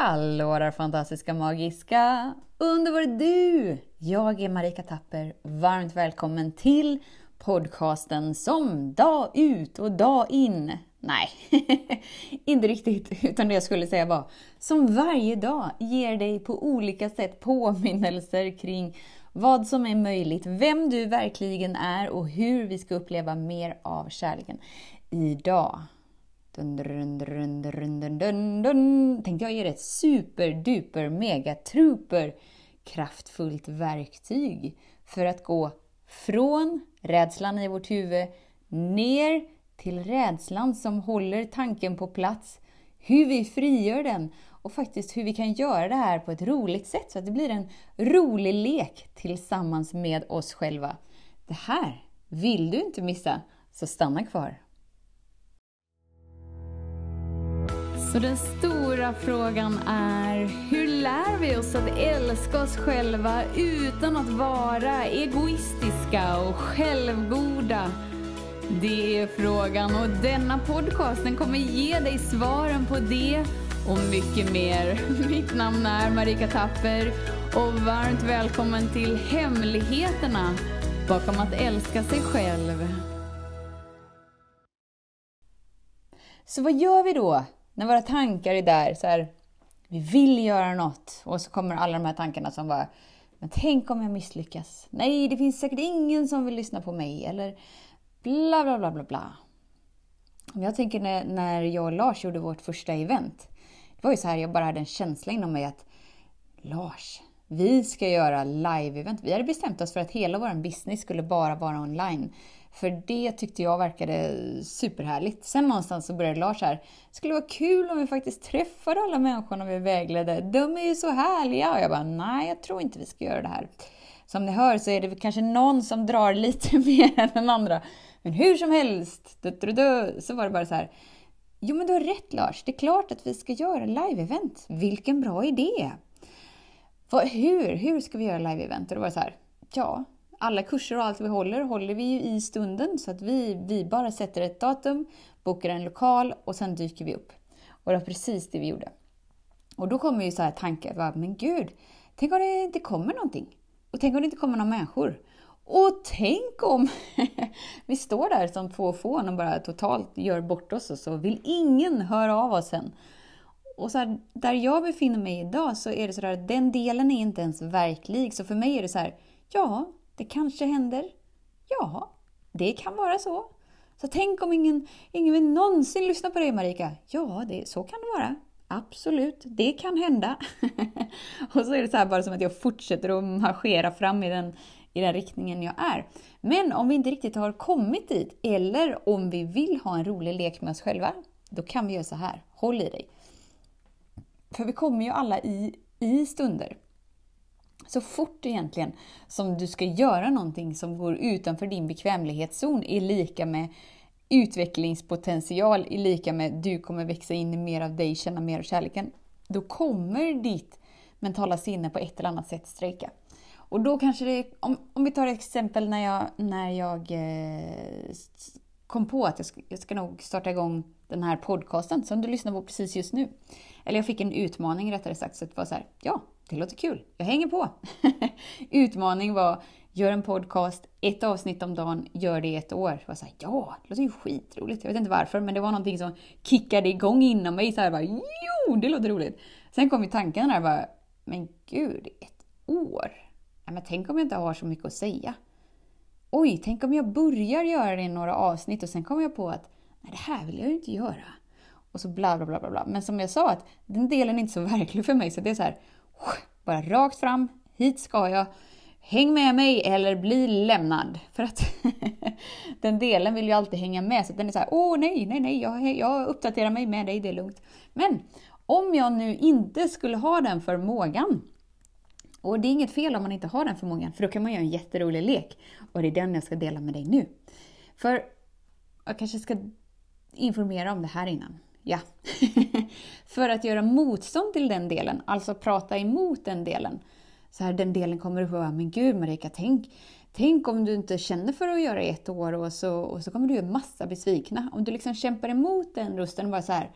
Hallå där fantastiska, magiska, underbara du! Jag är Marika Tapper. Varmt välkommen till podcasten som dag ut och dag in. Nej, inte riktigt, utan det jag skulle säga var som varje dag ger dig på olika sätt påminnelser kring vad som är möjligt, vem du verkligen är och hur vi ska uppleva mer av kärleken. Idag Dun, dun, dun, jag ger ett superduper mega trooper kraftfullt verktyg för att gå från rädslan i vårt huvud ner till rädslan som håller tanken på plats, hur vi frigör den och faktiskt hur vi kan göra det här på ett roligt sätt så att det blir en rolig lek tillsammans med oss själva. Det här vill du inte missa, så stanna kvar! Så den stora frågan är, hur lär vi oss att älska oss själva utan att vara egoistiska och självgoda? Det är frågan och denna podcast den kommer ge dig svaren på det och mycket mer. Mitt namn är Marika Tapper och varmt välkommen till Hemligheterna bakom att älska sig själv. Så vad gör vi då när våra tankar är där, så här, vi vill göra något och så kommer alla de här tankarna som bara men tänk om jag misslyckas? Nej, det finns säkert ingen som vill lyssna på mig. Eller bla, bla, bla, bla, bla. Jag tänker när, när jag och Lars gjorde vårt första event. Det var ju så här, jag bara hade en känsla inom mig att Lars, vi ska göra live-event. Vi hade bestämt oss för att hela vår business skulle bara vara online. För det tyckte jag verkade superhärligt. Sen någonstans så började Lars här, det skulle vara kul om vi faktiskt träffade alla människorna vi vägledde. De är ju så härliga! Och jag bara, nej jag tror inte vi ska göra det här. Som ni hör så är det kanske någon som drar lite mer än den andra. Men hur som helst, du, du, du, så var det bara så här. Jo men du har rätt Lars, det är klart att vi ska göra live-event. Vilken bra idé! Vad, hur, hur ska vi göra live-event? Och då var det så här, ja, alla kurser och allt vi håller, håller vi ju i stunden så att vi, vi bara sätter ett datum, bokar en lokal och sen dyker vi upp. Och det var precis det vi gjorde. Och då kommer ju så här tankar, men gud, tänk om det inte kommer någonting? Och tänk om det inte kommer några människor? Och tänk om vi står där som två fån och bara totalt gör bort oss och så vill ingen höra av oss sen. Och så här, där jag befinner mig idag så är det så där, den delen är inte ens verklig. Så för mig är det så här, ja, det kanske händer. Ja, det kan vara så. Så tänk om ingen, ingen vill någonsin lyssna på dig Marika. Ja, det, så kan det vara. Absolut, det kan hända. och så är det så här bara som att jag fortsätter att marschera fram i den, i den riktningen jag är. Men om vi inte riktigt har kommit dit, eller om vi vill ha en rolig lek med oss själva, då kan vi göra så här. Håll i dig. För vi kommer ju alla i, i stunder så fort egentligen som du ska göra någonting som går utanför din bekvämlighetszon är lika med utvecklingspotential, är lika med du kommer växa in i mer av dig, känna mer av kärleken. Då kommer ditt mentala sinne på ett eller annat sätt strejka. Och då kanske det, om, om vi tar ett exempel när jag, när jag eh, kom på att jag ska, jag ska nog starta igång den här podcasten som du lyssnar på precis just nu. Eller jag fick en utmaning rättare sagt, så det var så här, ja, det låter kul, jag hänger på. Utmaning var, gör en podcast, ett avsnitt om dagen, gör det i ett år. Jag var så här, ja, det låter ju skitroligt. Jag vet inte varför, men det var någonting som kickade igång inom mig. Så här, bara, jo, det låter roligt. Sen kom ju tanken där, bara, men gud, ett år? Ja, men tänk om jag inte har så mycket att säga? Oj, tänk om jag börjar göra det i några avsnitt och sen kommer jag på att nej, det här vill jag ju inte göra. Och så bla, bla, bla, bla, bla. Men som jag sa, att den delen är inte så verklig för mig. Så det är så här, bara rakt fram, hit ska jag. Häng med mig eller bli lämnad. För att den delen vill ju alltid hänga med. Så den är så här, åh nej, nej, nej, jag, jag uppdaterar mig med dig, det är lugnt. Men om jag nu inte skulle ha den förmågan, och det är inget fel om man inte har den förmågan, för då kan man göra en jätterolig lek. Och det är den jag ska dela med dig nu. För jag kanske ska informera om det här innan. Ja. för att göra motstånd till den delen, alltså prata emot den delen. Så här, den delen kommer upp och bara, men gud Marika, tänk, tänk om du inte känner för att göra ett år och så, och så kommer du göra massa besvikna. Om du liksom kämpar emot den rösten och bara så här,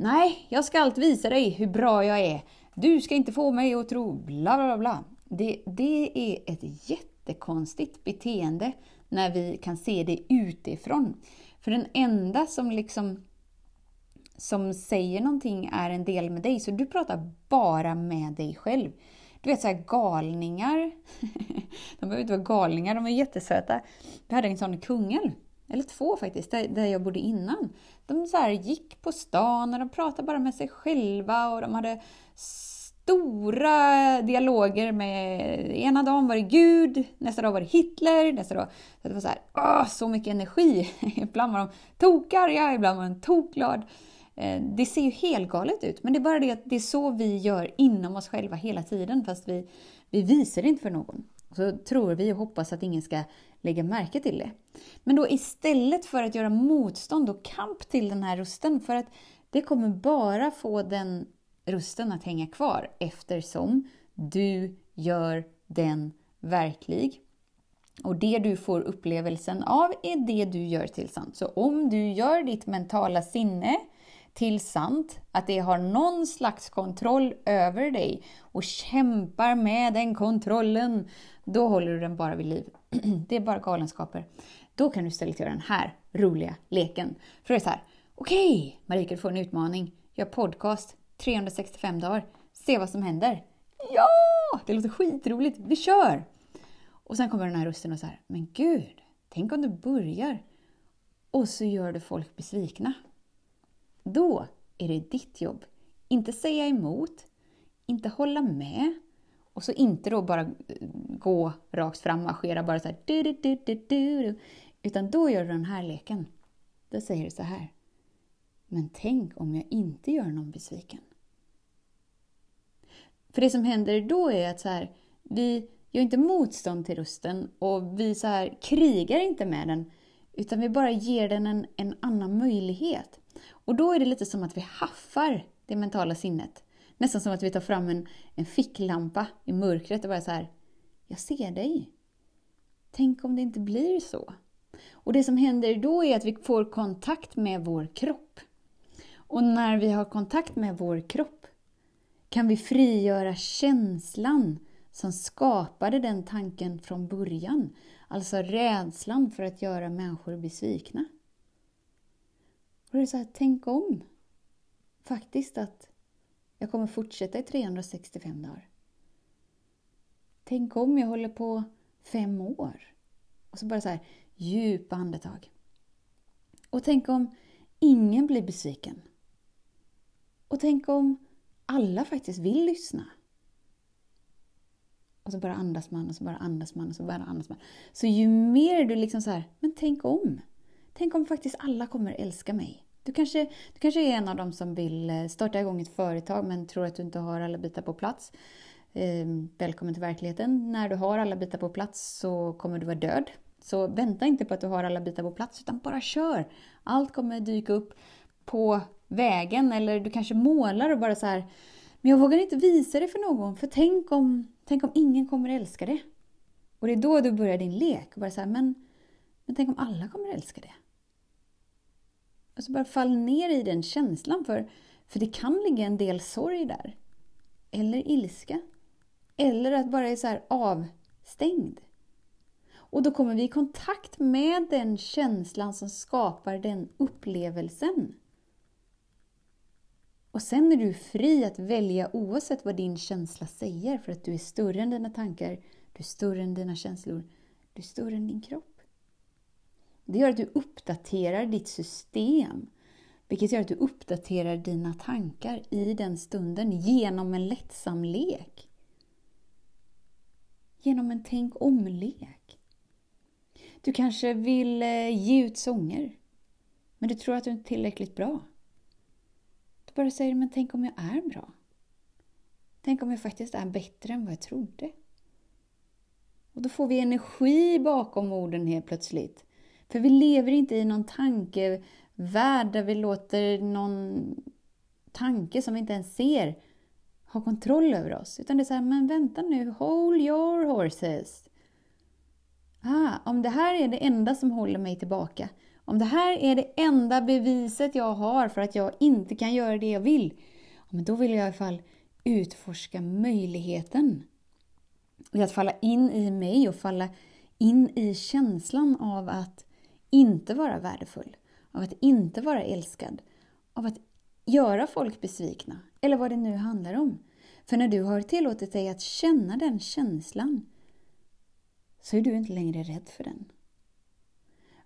Nej, jag ska allt visa dig hur bra jag är. Du ska inte få mig att tro bla bla bla. Det, det är ett jättekonstigt beteende när vi kan se det utifrån. För den enda som liksom som säger någonting är en del med dig, så du pratar bara med dig själv. Du vet såhär galningar, de behöver inte vara galningar, de är jättesöta. Vi hade en sån kungel, eller två faktiskt, där, där jag bodde innan. De så gick på stan och de pratade bara med sig själva och de hade stora dialoger med... Ena dagen var det Gud, nästa dag var det Hitler, nästa dag... Så det var så här, åh, så mycket energi! ibland var de tokarga, ibland var de tokglad. Eh, det ser ju helt galet ut, men det är bara det att det är så vi gör inom oss själva hela tiden, fast vi, vi visar det inte för någon. Så tror vi och hoppas att ingen ska lägga märke till det. Men då istället för att göra motstånd och kamp till den här rösten, för att det kommer bara få den rösten att hänga kvar eftersom du gör den verklig. Och det du får upplevelsen av är det du gör till sant. Så om du gör ditt mentala sinne till sant, att det har någon slags kontroll över dig och kämpar med den kontrollen, då håller du den bara vid liv. Det är bara galenskaper. Då kan du istället göra den här roliga leken. För det är så här, okej, okay, Marika du får en utmaning. Gör podcast 365 dagar. Se vad som händer. Ja! Det låter skitroligt. Vi kör! Och sen kommer den här rösten och så här, men gud, tänk om du börjar och så gör du folk besvikna. Då är det ditt jobb. Inte säga emot, inte hålla med och så inte då bara eh, gå rakt fram, marschera bara så här, du, du, du, du, du, utan då gör du den här leken. Då säger du så här. Men tänk om jag inte gör någon besviken. För det som händer då är att så här, vi gör inte motstånd till rösten och vi så här, krigar inte med den, utan vi bara ger den en, en annan möjlighet. Och då är det lite som att vi haffar det mentala sinnet. Nästan som att vi tar fram en, en ficklampa i mörkret och bara så här, jag ser dig. Tänk om det inte blir så? Och det som händer då är att vi får kontakt med vår kropp. Och när vi har kontakt med vår kropp kan vi frigöra känslan som skapade den tanken från början. Alltså rädslan för att göra människor besvikna. Och det är så här, tänk om. Faktiskt att jag kommer fortsätta i 365 dagar. Tänk om jag håller på fem år. Och så bara så här, djupa andetag. Och tänk om ingen blir besviken. Och tänk om alla faktiskt vill lyssna. Och så bara andas man och så bara andas man och så bara andas man. Så ju mer du liksom så här, men tänk om. Tänk om faktiskt alla kommer älska mig. Du kanske, du kanske är en av dem som vill eh, starta igång ett företag men tror att du inte har alla bitar på plats. Eh, välkommen till verkligheten. När du har alla bitar på plats så kommer du vara död. Så vänta inte på att du har alla bitar på plats utan bara kör. Allt kommer dyka upp på vägen eller du kanske målar och bara så här men jag vågar inte visa det för någon för tänk om, tänk om ingen kommer älska det. Och det är då du börjar din lek och bara så här, men, men tänk om alla kommer älska det. Alltså bara fall ner i den känslan för, för det kan ligga en del sorg där. Eller ilska. Eller att bara är så här avstängd. Och då kommer vi i kontakt med den känslan som skapar den upplevelsen. Och sen är du fri att välja oavsett vad din känsla säger för att du är större än dina tankar, du är större än dina känslor, du är större än din kropp. Det gör att du uppdaterar ditt system, vilket gör att du uppdaterar dina tankar i den stunden genom en lättsam lek. Genom en tänk om-lek. Du kanske vill eh, ge ut sånger, men du tror att du inte är tillräckligt bra bara säger, men tänk om jag är bra? Tänk om jag faktiskt är bättre än vad jag trodde? Och då får vi energi bakom orden helt plötsligt. För vi lever inte i någon tankevärld där vi låter någon tanke som vi inte ens ser ha kontroll över oss. Utan det är så här, men vänta nu, hold your horses. Ah, om det här är det enda som håller mig tillbaka, Om det här är det enda beviset jag har för att jag inte kan göra det jag vill, men då vill jag i alla fall utforska möjligheten. I att falla in i mig och falla in i känslan av att inte vara värdefull, av att inte vara älskad, av att göra folk besvikna, eller vad det nu handlar om. För när du har tillåtit dig att känna den känslan, så är du inte längre rädd för den.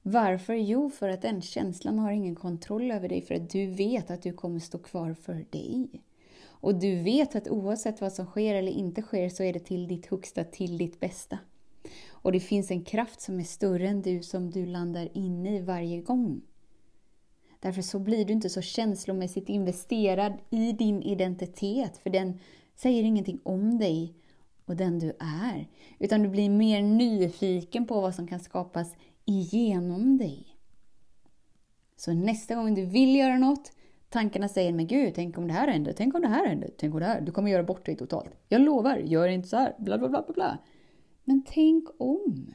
Varför? Jo, för att den känslan har ingen kontroll över dig, för att du vet att du kommer stå kvar för dig. Och du vet att oavsett vad som sker eller inte sker så är det till ditt högsta, till ditt bästa. Och det finns en kraft som är större än du som du landar in i varje gång. Därför så blir du inte så känslomässigt investerad i din identitet, för den säger ingenting om dig och den du är. Utan du blir mer nyfiken på vad som kan skapas igenom dig. Så nästa gång du vill göra något, tankarna säger men gud, tänk om det här händer, tänk om det här händer, tänk om det här, du kommer göra bort dig totalt. Jag lovar, gör inte så här, bla bla bla bla bla. Men tänk om.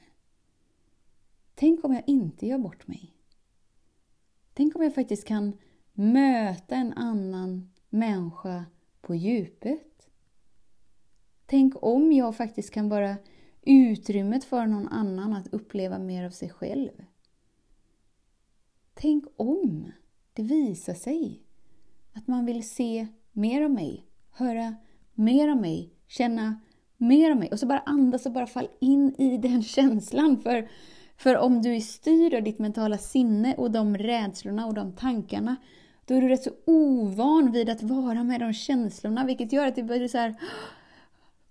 Tänk om jag inte gör bort mig. Tänk om jag faktiskt kan möta en annan människa på djupet. Tänk om jag faktiskt kan vara utrymmet för någon annan att uppleva mer av sig själv. Tänk om det visar sig att man vill se mer av mig, höra mer av mig, känna mer av mig. Och så bara andas och bara fall in i den känslan. För, för om du är styrd av ditt mentala sinne och de rädslorna och de tankarna, då är du rätt så ovan vid att vara med de känslorna, vilket gör att du blir så här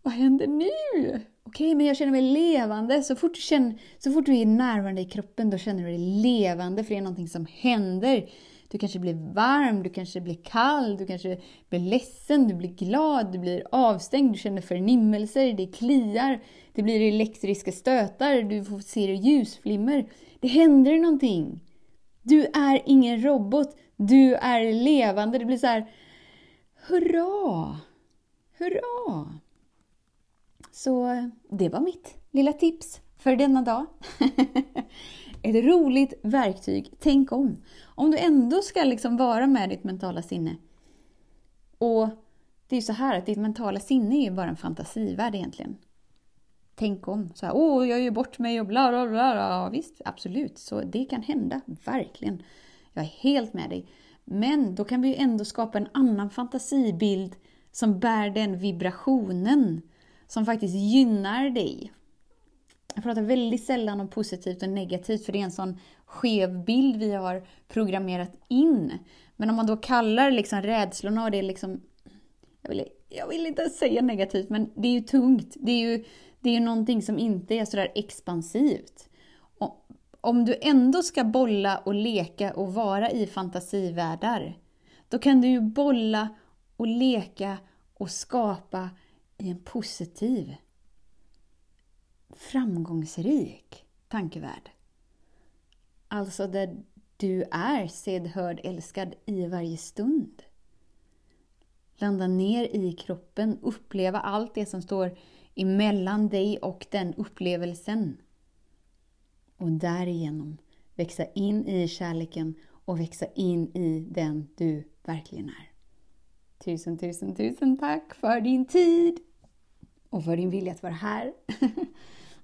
Vad händer nu? Okej, men jag känner mig levande. Så fort, du känner, så fort du är närvarande i kroppen, då känner du dig levande, för det är någonting som händer. Du kanske blir varm, du kanske blir kall, du kanske blir ledsen, du blir glad, du blir avstängd, du känner förnimmelser, det kliar, det blir elektriska stötar, du ser ljusflimmer. Det händer någonting. Du är ingen robot, du är levande. Det blir så här, hurra! Hurra! Så det var mitt lilla tips för denna dag. Ett roligt verktyg. Tänk om. Om du ändå ska liksom vara med ditt mentala sinne. Och det är ju så här att ditt mentala sinne är ju bara en fantasivärld egentligen. Tänk om. Så här, åh, jag gör bort mig och bla bla bla. Ja, visst, absolut. Så det kan hända, verkligen. Jag är helt med dig. Men då kan vi ju ändå skapa en annan fantasibild som bär den vibrationen som faktiskt gynnar dig. Jag pratar väldigt sällan om positivt och negativt för det är en sån skev bild vi har programmerat in. Men om man då kallar liksom rädslorna och det är liksom... Jag vill, jag vill inte säga negativt, men det är ju tungt. Det är ju, det är ju någonting som inte är sådär expansivt. Och om du ändå ska bolla och leka och vara i fantasivärldar, då kan du ju bolla och leka och skapa i en positiv framgångsrik tankevärld. Alltså där du är sedd, hörd, älskad i varje stund. Landa ner i kroppen, uppleva allt det som står emellan dig och den upplevelsen. Och därigenom växa in i kärleken och växa in i den du verkligen är. Tusen, tusen, tusen tack för din tid och för din vilja att vara här.